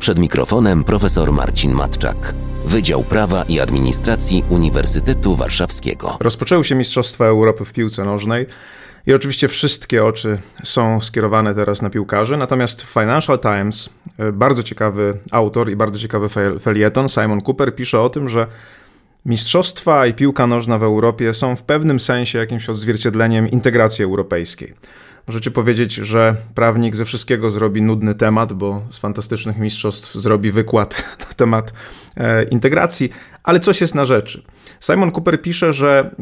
Przed mikrofonem profesor Marcin Matczak, Wydział Prawa i Administracji Uniwersytetu Warszawskiego. Rozpoczęły się Mistrzostwa Europy w piłce nożnej. I oczywiście wszystkie oczy są skierowane teraz na piłkarzy, natomiast Financial Times, e, bardzo ciekawy autor i bardzo ciekawy felieton, Simon Cooper, pisze o tym, że mistrzostwa i piłka nożna w Europie są w pewnym sensie jakimś odzwierciedleniem integracji europejskiej. Możecie powiedzieć, że prawnik ze wszystkiego zrobi nudny temat, bo z fantastycznych mistrzostw zrobi wykład na temat e, integracji, ale coś jest na rzeczy. Simon Cooper pisze, że,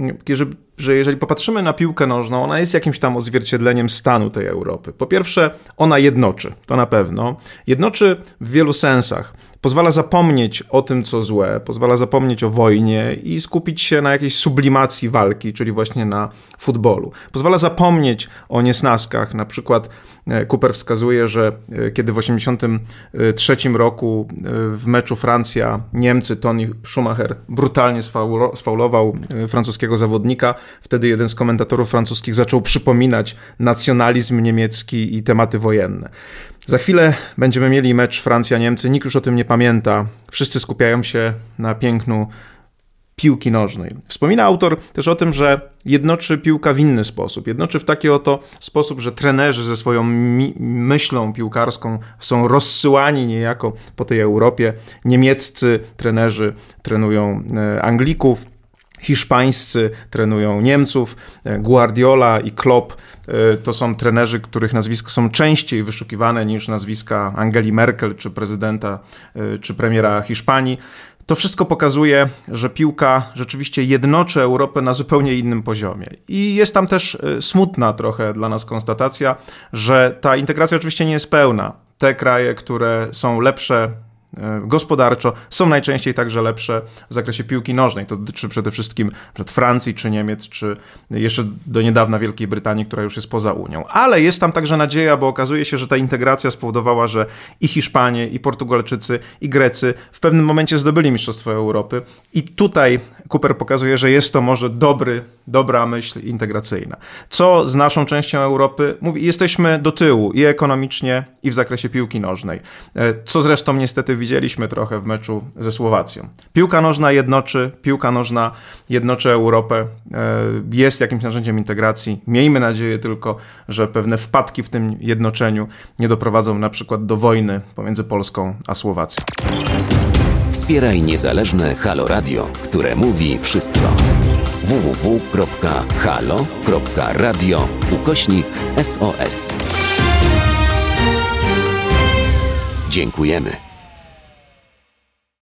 że jeżeli popatrzymy na piłkę nożną, ona jest jakimś tam odzwierciedleniem stanu tej Europy. Po pierwsze, ona jednoczy, to na pewno. Jednoczy w wielu sensach pozwala zapomnieć o tym, co złe, pozwala zapomnieć o wojnie i skupić się na jakiejś sublimacji walki, czyli właśnie na futbolu. Pozwala zapomnieć o niesnaskach. Na przykład e, Cooper wskazuje, że e, kiedy w 1983 roku e, w meczu Francja-Niemcy Tony Schumacher brutalnie sfaulował francuskiego zawodnika, wtedy jeden z komentatorów francuskich zaczął przypominać nacjonalizm niemiecki i tematy wojenne. Za chwilę będziemy mieli mecz Francja-Niemcy. Nikt już o tym nie pamięta. Wszyscy skupiają się na pięknu piłki nożnej. Wspomina autor też o tym, że jednoczy piłka w inny sposób. Jednoczy w taki oto sposób, że trenerzy ze swoją myślą piłkarską są rozsyłani niejako po tej Europie. Niemieccy trenerzy trenują e, Anglików, hiszpańscy trenują Niemców, e, Guardiola i Klopp e, to są trenerzy, których nazwiska są częściej wyszukiwane niż nazwiska Angeli Merkel, czy prezydenta, czy premiera Hiszpanii. To wszystko pokazuje, że piłka rzeczywiście jednoczy Europę na zupełnie innym poziomie. I jest tam też smutna trochę dla nas konstatacja, że ta integracja oczywiście nie jest pełna. Te kraje, które są lepsze gospodarczo są najczęściej także lepsze w zakresie piłki nożnej. To dotyczy przede wszystkim przed Francji czy Niemiec, czy jeszcze do niedawna Wielkiej Brytanii, która już jest poza Unią. Ale jest tam także nadzieja, bo okazuje się, że ta integracja spowodowała, że i Hiszpanie, i Portugalczycy, i Grecy w pewnym momencie zdobyli Mistrzostwo Europy. I tutaj Cooper pokazuje, że jest to może dobry, dobra myśl integracyjna. Co z naszą częścią Europy? Mówi, jesteśmy do tyłu i ekonomicznie, i w zakresie piłki nożnej. E, co zresztą niestety widzieliśmy trochę w meczu ze Słowacją. Piłka nożna jednoczy, piłka nożna jednoczy Europę, e, jest jakimś narzędziem integracji. Miejmy nadzieję tylko, że pewne wpadki w tym jednoczeniu nie doprowadzą na przykład do wojny pomiędzy Polską a Słowacją. Wspieraj niezależne Halo Radio, które mówi wszystko. www.halo.radio ukośnik SOS. Dziękujemy.